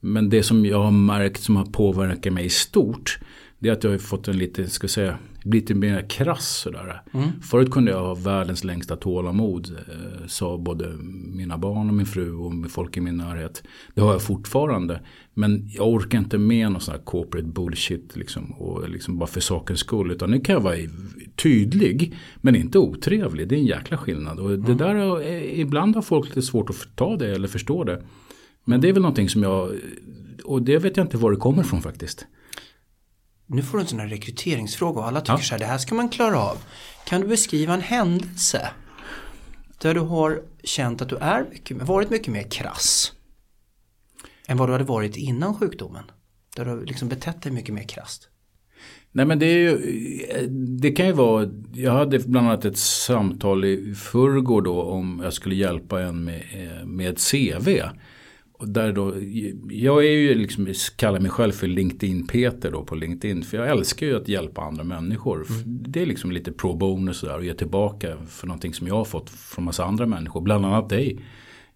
Men det som jag har märkt som har påverkat mig i stort. Det är att jag har fått en lite, ska säga, lite mer krass sådär. Mm. Förut kunde jag ha världens längsta tålamod. Eh, sa både mina barn och min fru och folk i min närhet. Det har jag fortfarande. Men jag orkar inte med någon sån här corporate bullshit. Liksom, och liksom bara för sakens skull. Utan nu kan jag vara tydlig. Men inte otrevlig. Det är en jäkla skillnad. Och mm. det där, ibland har folk lite svårt att ta det eller förstå det. Men det är väl någonting som jag, och det vet jag inte var det kommer ifrån faktiskt. Nu får du en sån här rekryteringsfråga och alla tycker ja. så här, det här ska man klara av. Kan du beskriva en händelse där du har känt att du är mycket, varit mycket mer krass än vad du hade varit innan sjukdomen? Där du har liksom betett dig mycket mer krasst. Nej men det ju, det kan ju vara, jag hade bland annat ett samtal i förrgår då om jag skulle hjälpa en med, med CV. Där då, jag är ju liksom, kallar mig själv för LinkedIn-Peter då på LinkedIn. För jag älskar ju att hjälpa andra människor. Mm. Det är liksom lite pro bonus där och ge tillbaka för någonting som jag har fått från massa andra människor. Bland annat dig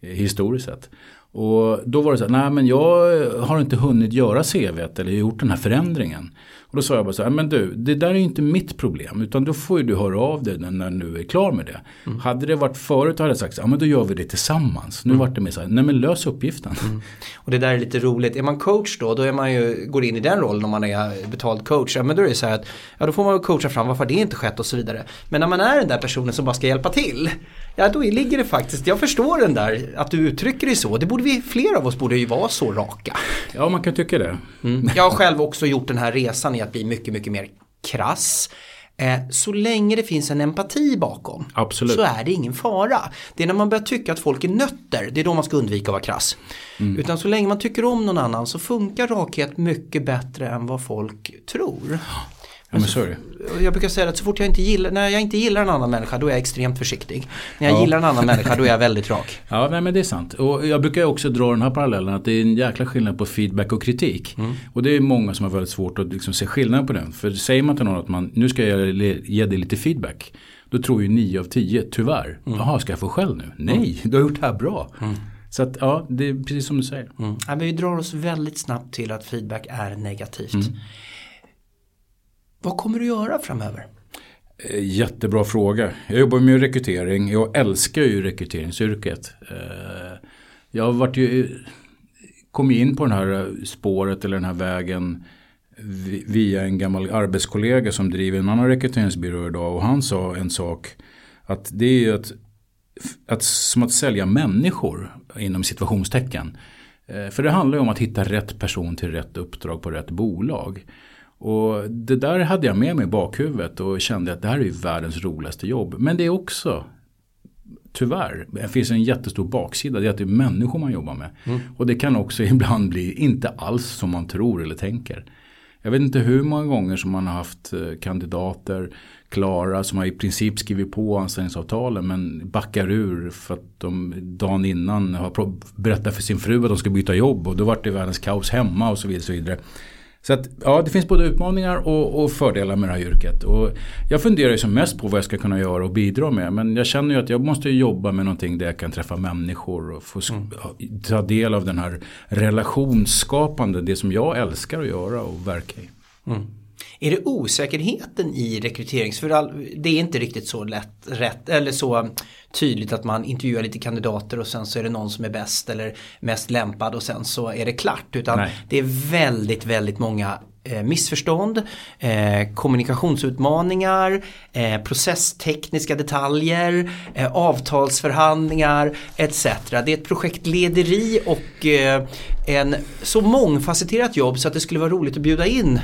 eh, historiskt sett. Och då var det så här, nej men jag har inte hunnit göra CVt eller gjort den här förändringen. Och då sa jag bara så här, men du, det där är inte mitt problem. Utan då får ju du höra av dig när du är klar med det. Mm. Hade det varit förut hade jag sagt, ja men då gör vi det tillsammans. Nu mm. vart det mer så här, nej men lös uppgiften. Mm. Och det där är lite roligt. Är man coach då, då är man ju, går in i den rollen om man är betald coach. Ja men då är det så här att, ja då får man coacha fram varför det inte skett och så vidare. Men när man är den där personen som bara ska hjälpa till. Ja då ligger det faktiskt, jag förstår den där, att du uttrycker dig så. Det borde vi, fler av oss borde ju vara så raka. Ja man kan tycka det. Mm. Jag har själv också gjort den här resan att bli mycket, mycket mer krass. Eh, så länge det finns en empati bakom Absolut. så är det ingen fara. Det är när man börjar tycka att folk är nötter, det är då man ska undvika att vara krass. Mm. Utan så länge man tycker om någon annan så funkar rakhet mycket bättre än vad folk tror. Ja, men så är det. Jag brukar säga att så fort jag inte gillar, när jag inte gillar en annan människa då är jag extremt försiktig. När jag ja. gillar en annan människa då är jag väldigt rak. [LAUGHS] Ja, nej, men det är sant. Och jag brukar också dra den här parallellen att det är en jäkla skillnad på feedback och kritik. Mm. Och det är många som har väldigt svårt att liksom se skillnad på den. För säger man till någon att man, nu ska jag ge dig lite feedback. Då tror ju nio av tio, tyvärr, mm. jaha ska jag få skäll nu? Nej, mm. du har gjort det här bra. Mm. Så att ja, det är precis som du säger. Mm. Ja, men vi drar oss väldigt snabbt till att feedback är negativt. Mm. Vad kommer du göra framöver? Eh, jättebra fråga. Jag jobbar med rekrytering. Jag älskar ju rekryteringsyrket. Eh, jag har varit ju, Kom in på det här spåret eller den här vägen via en gammal arbetskollega som driver en annan rekryteringsbyrå idag. Och han sa en sak. Att det är ju att, att, som att sälja människor inom situationstecken. Eh, för det handlar ju om att hitta rätt person till rätt uppdrag på rätt bolag. Och det där hade jag med mig i bakhuvudet och kände att det här är ju världens roligaste jobb. Men det är också Tyvärr, det finns en jättestor baksida. Det är att det är människor man jobbar med. Mm. Och det kan också [LAUGHS] ibland bli inte alls som man tror eller tänker. Jag vet inte hur många gånger som man har haft eh, kandidater klara som har i princip skrivit på anställningsavtalen men backar ur för att de dagen innan har berättat för sin fru att de ska byta jobb och då vart det världens kaos hemma och så vidare. Och så vidare. Så att, ja, det finns både utmaningar och, och, fördelar med det här yrket. Och jag funderar ju som mest på vad jag ska kunna göra och bidra med. Men jag känner ju att jag måste jobba med någonting där jag kan träffa människor och få mm. ta del av den här relationsskapande, det som jag älskar att göra och verka i. Mm. Är det osäkerheten i rekryterings... För det är inte riktigt så lätt, rätt, eller så tydligt att man intervjuar lite kandidater och sen så är det någon som är bäst eller mest lämpad och sen så är det klart. Utan Nej. det är väldigt, väldigt många eh, missförstånd, eh, kommunikationsutmaningar, eh, processtekniska detaljer, eh, avtalsförhandlingar etc. Det är ett projektlederi och eh, en så mångfacetterat jobb så att det skulle vara roligt att bjuda in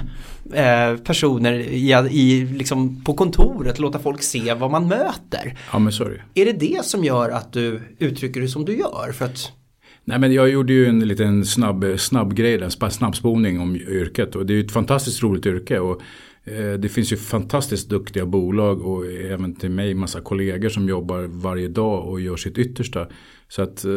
eh, personer i, i, liksom på kontoret låta folk se vad man möter. Ja, men sorry. Är det det som gör att du uttrycker dig som du gör? För att Nej men jag gjorde ju en liten snabb, snabb grej, en snabbspolning om yrket och det är ju ett fantastiskt roligt yrke. Och eh, det finns ju fantastiskt duktiga bolag och även till mig massa kollegor som jobbar varje dag och gör sitt yttersta. Så att, eh,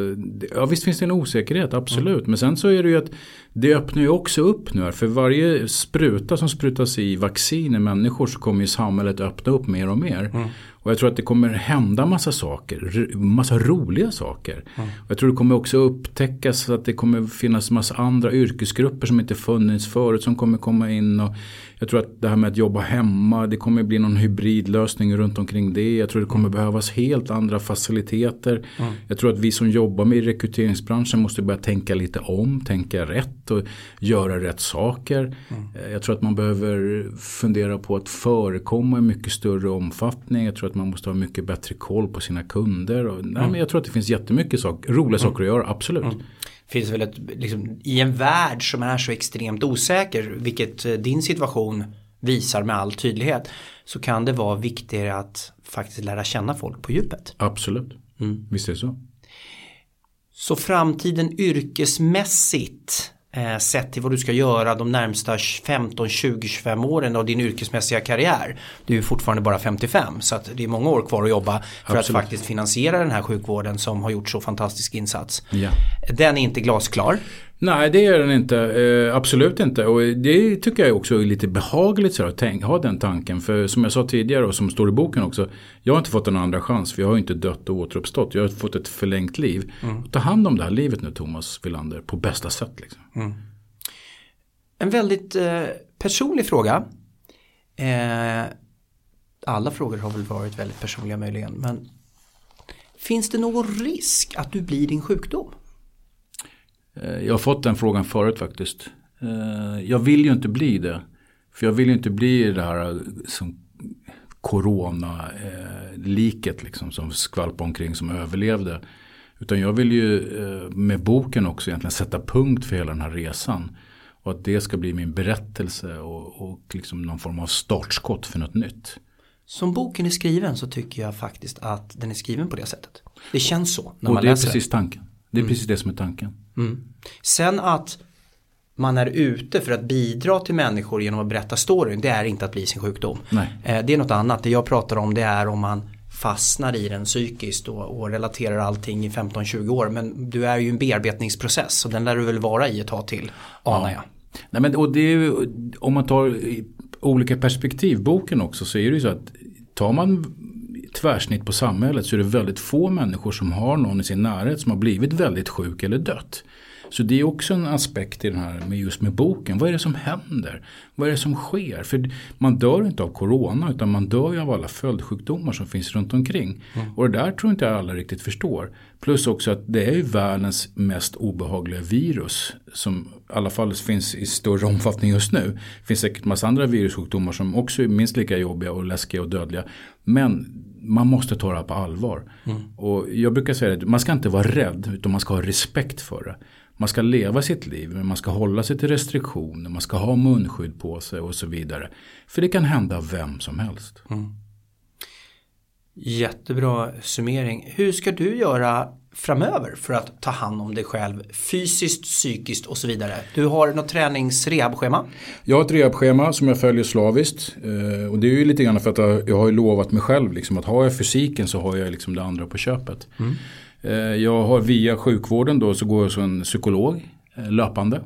ja visst finns det en osäkerhet, absolut. Mm. Men sen så är det ju att det öppnar ju också upp nu här. För varje spruta som sprutas i vaccin i människor så kommer ju samhället öppna upp mer och mer. Mm. Och jag tror att det kommer hända massa saker, massa roliga saker. Mm. Och jag tror det kommer också upptäckas att det kommer finnas massa andra yrkesgrupper som inte funnits förut som kommer komma in. Och jag tror att det här med att jobba hemma, det kommer bli någon hybridlösning runt omkring det. Jag tror det kommer behövas helt andra faciliteter. Mm. Jag tror att vi som jobbar med rekryteringsbranschen måste börja tänka lite om, tänka rätt och göra rätt saker. Mm. Eh, jag tror att man behöver fundera på att förekomma i mycket större omfattning. Jag tror att man måste ha mycket bättre koll på sina kunder. Och, nej, mm. men jag tror att det finns jättemycket sak, roliga mm. saker att göra, absolut. Finns väl ett, liksom, I en värld som är så extremt osäker, vilket eh, din situation visar med all tydlighet, så kan det vara viktigare att faktiskt lära känna folk på djupet. Absolut, mm. visst är det så. Så framtiden yrkesmässigt eh, sett till vad du ska göra de närmsta 15, 20, 25 åren av din yrkesmässiga karriär. Du är fortfarande bara 55 så att det är många år kvar att jobba för Absolut. att faktiskt finansiera den här sjukvården som har gjort så fantastisk insats. Ja. Den är inte glasklar. Nej det är den inte, eh, absolut inte. Och det tycker jag också är lite behagligt så att ha den tanken. För som jag sa tidigare och som står i boken också. Jag har inte fått en andra chans för jag har inte dött och återuppstått. Jag har fått ett förlängt liv. Mm. Ta hand om det här livet nu Thomas Villander på bästa sätt. Liksom. Mm. En väldigt eh, personlig fråga. Eh, alla frågor har väl varit väldigt personliga möjligen. Men finns det någon risk att du blir din sjukdom? Eh, jag har fått den frågan förut faktiskt. Eh, jag vill ju inte bli det. För jag vill ju inte bli det här eh, som corona-liket liksom, som skvalpade omkring som överlevde. Utan jag vill ju med boken också egentligen sätta punkt för hela den här resan. Och att det ska bli min berättelse och, och liksom någon form av startskott för något nytt. Som boken är skriven så tycker jag faktiskt att den är skriven på det sättet. Det känns så när och man läser. Och det är precis tanken. Det är mm. precis det som är tanken. Mm. Sen att man är ute för att bidra till människor genom att berätta storyn. Det är inte att bli sin sjukdom. Nej. Eh, det är något annat. Det jag pratar om det är om man fastnar i den psykiskt och, och relaterar allting i 15-20 år. Men du är ju en bearbetningsprocess och den lär du väl vara i ett tag till, anar ja. jag. Nej, men, och det är, om man tar olika perspektiv, boken också, så är det ju så att tar man tvärsnitt på samhället så är det väldigt få människor som har någon i sin närhet som har blivit väldigt sjuk eller dött. Så det är också en aspekt i den här med just med boken. Vad är det som händer? Vad är det som sker? För man dör inte av corona utan man dör ju av alla följdsjukdomar som finns runt omkring. Mm. Och det där tror inte alla riktigt förstår. Plus också att det är ju världens mest obehagliga virus. Som i alla fall finns i större omfattning just nu. Det finns säkert massa andra virussjukdomar som också är minst lika jobbiga och läskiga och dödliga. Men man måste ta det här på allvar. Mm. Och jag brukar säga att man ska inte vara rädd utan man ska ha respekt för det. Man ska leva sitt liv men man ska hålla sig till restriktioner. Man ska ha munskydd på sig och så vidare. För det kan hända vem som helst. Mm. Jättebra summering. Hur ska du göra framöver för att ta hand om dig själv fysiskt, psykiskt och så vidare? Du har något träningsrehabschema? Jag har ett rehabschema som jag följer slaviskt. Eh, och det är ju lite grann för att jag har lovat mig själv liksom, att har jag fysiken så har jag liksom det andra på köpet. Mm. Eh, jag har via sjukvården då så går jag som en psykolog eh, löpande.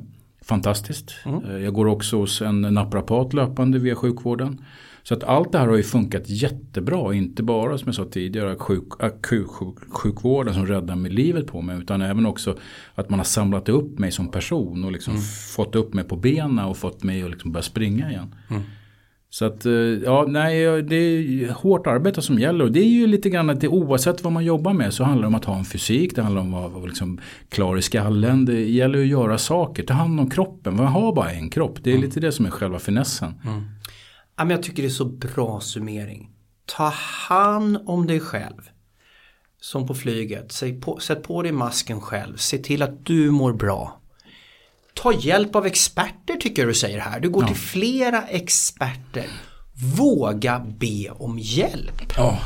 Fantastiskt. Mm. Jag går också hos en naprapat löpande via sjukvården. Så att allt det här har ju funkat jättebra. Inte bara som jag sa tidigare sjuk, akutsjukvården som räddar mig livet på mig. Utan även också att man har samlat upp mig som person. Och liksom mm. fått upp mig på benen och fått mig att liksom börja springa igen. Mm. Så att, eh, ja, nej, det är hårt arbete som gäller. Och det är ju lite grann att det, oavsett vad man jobbar med så handlar det om att ha en fysik. Det handlar om att vara liksom klar i skallen. Det gäller att göra saker. Ta hand om kroppen. Man har bara en kropp. Det är mm. lite det som är själva finessen. Mm. Ja, men jag tycker det är så bra summering. Ta hand om dig själv. Som på flyget. Sätt på, sätt på dig masken själv. Se till att du mår bra. Ta hjälp av experter tycker jag du säger här. Du går ja. till flera experter. Våga be om hjälp. Ja.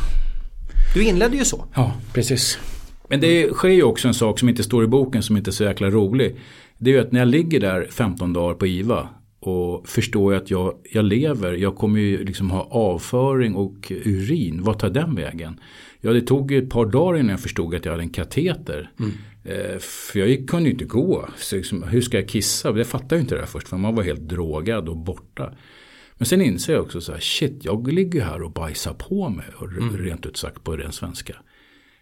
Du inledde ju så. Ja, precis. Men det sker ju också en sak som inte står i boken som inte är så jäkla rolig. Det är ju att när jag ligger där 15 dagar på IVA och förstår jag att jag, jag lever, jag kommer ju liksom ha avföring och urin. Vad tar den vägen? Ja, det tog ett par dagar innan jag förstod att jag hade en kateter. Mm. Eh, för jag kunde ju inte gå. Så liksom, hur ska jag kissa? Jag fattade ju inte det här först. För man var helt drogad och borta. Men sen inser jag också så här, shit, jag ligger här och bajsar på mig. Mm. Rent ut sagt på ren svenska.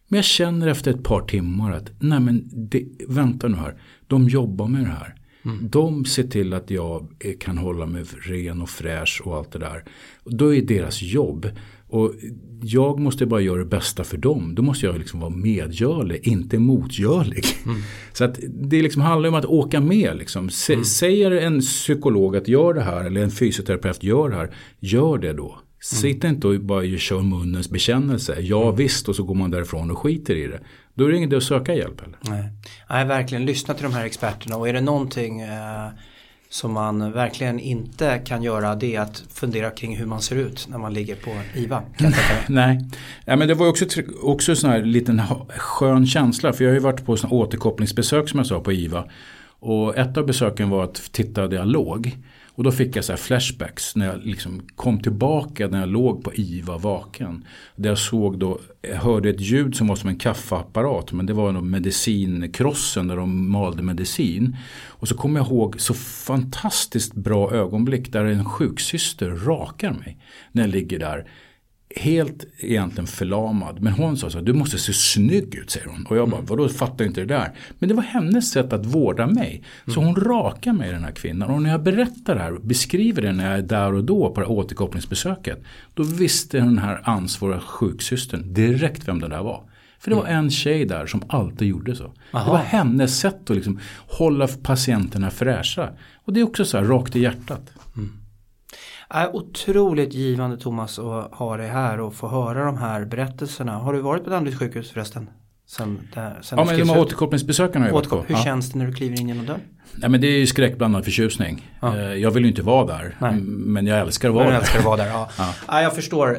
Men jag känner efter ett par timmar att, nej men det, vänta nu här. De jobbar med det här. Mm. De ser till att jag kan hålla mig ren och fräsch och allt det där. Då är deras jobb. Och jag måste bara göra det bästa för dem. Då måste jag liksom vara medgörlig, inte motgörlig. Mm. [LAUGHS] Så att det liksom handlar om att åka med. Liksom. Mm. Säger en psykolog att gör det här eller en fysioterapeut gör det här. Gör det då. Sitt mm. inte och bara kör munnens bekännelse. Ja mm. visst och så går man därifrån och skiter i det. Då är det inget att söka hjälp heller. Nej. Nej, verkligen lyssna till de här experterna och är det någonting eh, som man verkligen inte kan göra det är att fundera kring hur man ser ut när man ligger på IVA. [LAUGHS] Nej, ja, men det var också, också en sån här liten skön känsla för jag har ju varit på sån återkopplingsbesök som jag sa på IVA. Och ett av besöken var att titta där jag låg. Och då fick jag så flashbacks när jag liksom kom tillbaka när jag låg på IVA vaken. Där jag såg då, hörde ett ljud som var som en kaffeapparat. Men det var nog medicinkrossen där de malde medicin. Och så kommer jag ihåg så fantastiskt bra ögonblick där en sjuksyster rakar mig. När jag ligger där helt egentligen förlamad. Men hon sa så du måste se snygg ut säger hon. Och jag bara, mm. vadå fattar inte det där. Men det var hennes sätt att vårda mig. Så mm. hon rakar mig den här kvinnan. Och när jag berättar det här och beskriver det när jag är där och då på det här återkopplingsbesöket. Då visste den här ansvariga sjuksystern direkt vem det där var. För det var mm. en tjej där som alltid gjorde så. Aha. Det var hennes sätt att liksom hålla patienterna fräscha. Och det är också så här rakt i hjärtat. Är otroligt givande Thomas att ha dig här och få höra de här berättelserna. Har du varit på Danderyds sjukhus förresten? Sen, där, sen ja men de här återkopplingsbesökarna har jag varit på. Hur ja. känns det när du kliver in genom dörren? Nej men det är ju skräckblandad förtjusning. Ja. Eh, jag vill ju inte vara där. Nej. Men jag älskar att vara men där. Älskar att vara där ja. [LAUGHS] ja. ja. jag förstår.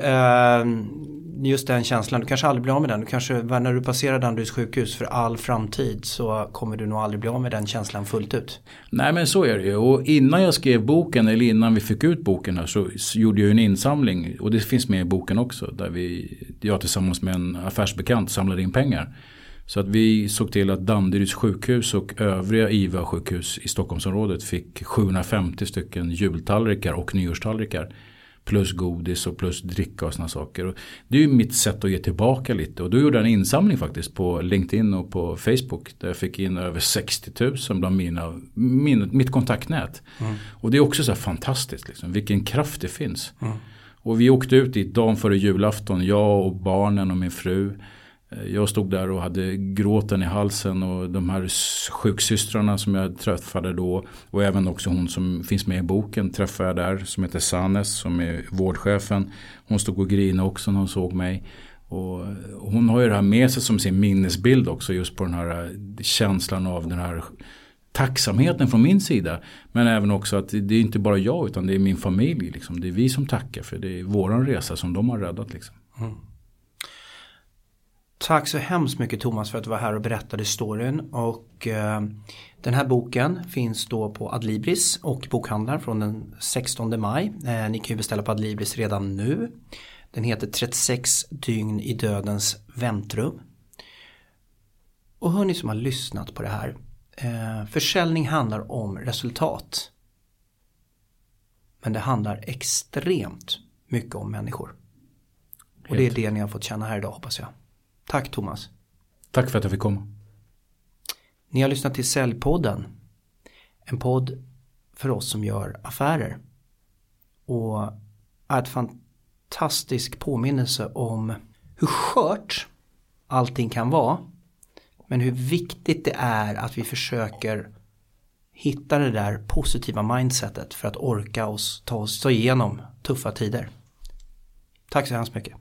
Just den känslan, du kanske aldrig blir av med den. Du kanske, när du passerar Danderyds sjukhus för all framtid så kommer du nog aldrig bli av med den känslan fullt ut. Nej men så är det ju. Och innan jag skrev boken eller innan vi fick ut boken här så gjorde jag en insamling. Och det finns med i boken också. Där vi, jag tillsammans med en affärsbekant samlade in pengar. Så att vi såg till att Danderyds sjukhus och övriga IVA-sjukhus i Stockholmsområdet fick 750 stycken jultallrikar och nyårstallrikar plus godis och plus dricka och sådana saker. Och det är ju mitt sätt att ge tillbaka lite. Och då gjorde jag en insamling faktiskt på LinkedIn och på Facebook. Där jag fick in över 60 000 bland mina, min, mitt kontaktnät. Mm. Och det är också så fantastiskt. Liksom, vilken kraft det finns. Mm. Och vi åkte ut dit dagen före julafton. Jag och barnen och min fru. Eh, jag stod där och hade gråten i halsen och de här sjuksystrarna som jag träffade då och även också hon som finns med i boken träffade jag där som heter Sanes som är vårdchefen. Hon stod och grinade också när hon såg mig. Och eh, hon har ju det här med sig som sin minnesbild också just på den här eh, känslan av den här tacksamheten från min sida. Men även också att det är inte bara jag utan det är min familj. Liksom. Det är vi som tackar för det är våran resa som de har räddat. Liksom. Mm. Tack så hemskt mycket Thomas för att du var här och berättade storyn. Och eh, den här boken finns då på Adlibris och bokhandlar från den 16 maj. Eh, ni kan ju beställa på Adlibris redan nu. Den heter 36 dygn i dödens väntrum. Och hörni som har lyssnat på det här. Eh, försäljning handlar om resultat. Men det handlar extremt mycket om människor. Och det är det ni har fått känna här idag hoppas jag. Tack Thomas. Tack för att jag fick komma. Ni har lyssnat till Säljpodden. En podd för oss som gör affärer. Och är ett fantastisk påminnelse om hur skört allting kan vara. Men hur viktigt det är att vi försöker hitta det där positiva mindsetet för att orka oss ta oss igenom tuffa tider. Tack så hemskt mycket.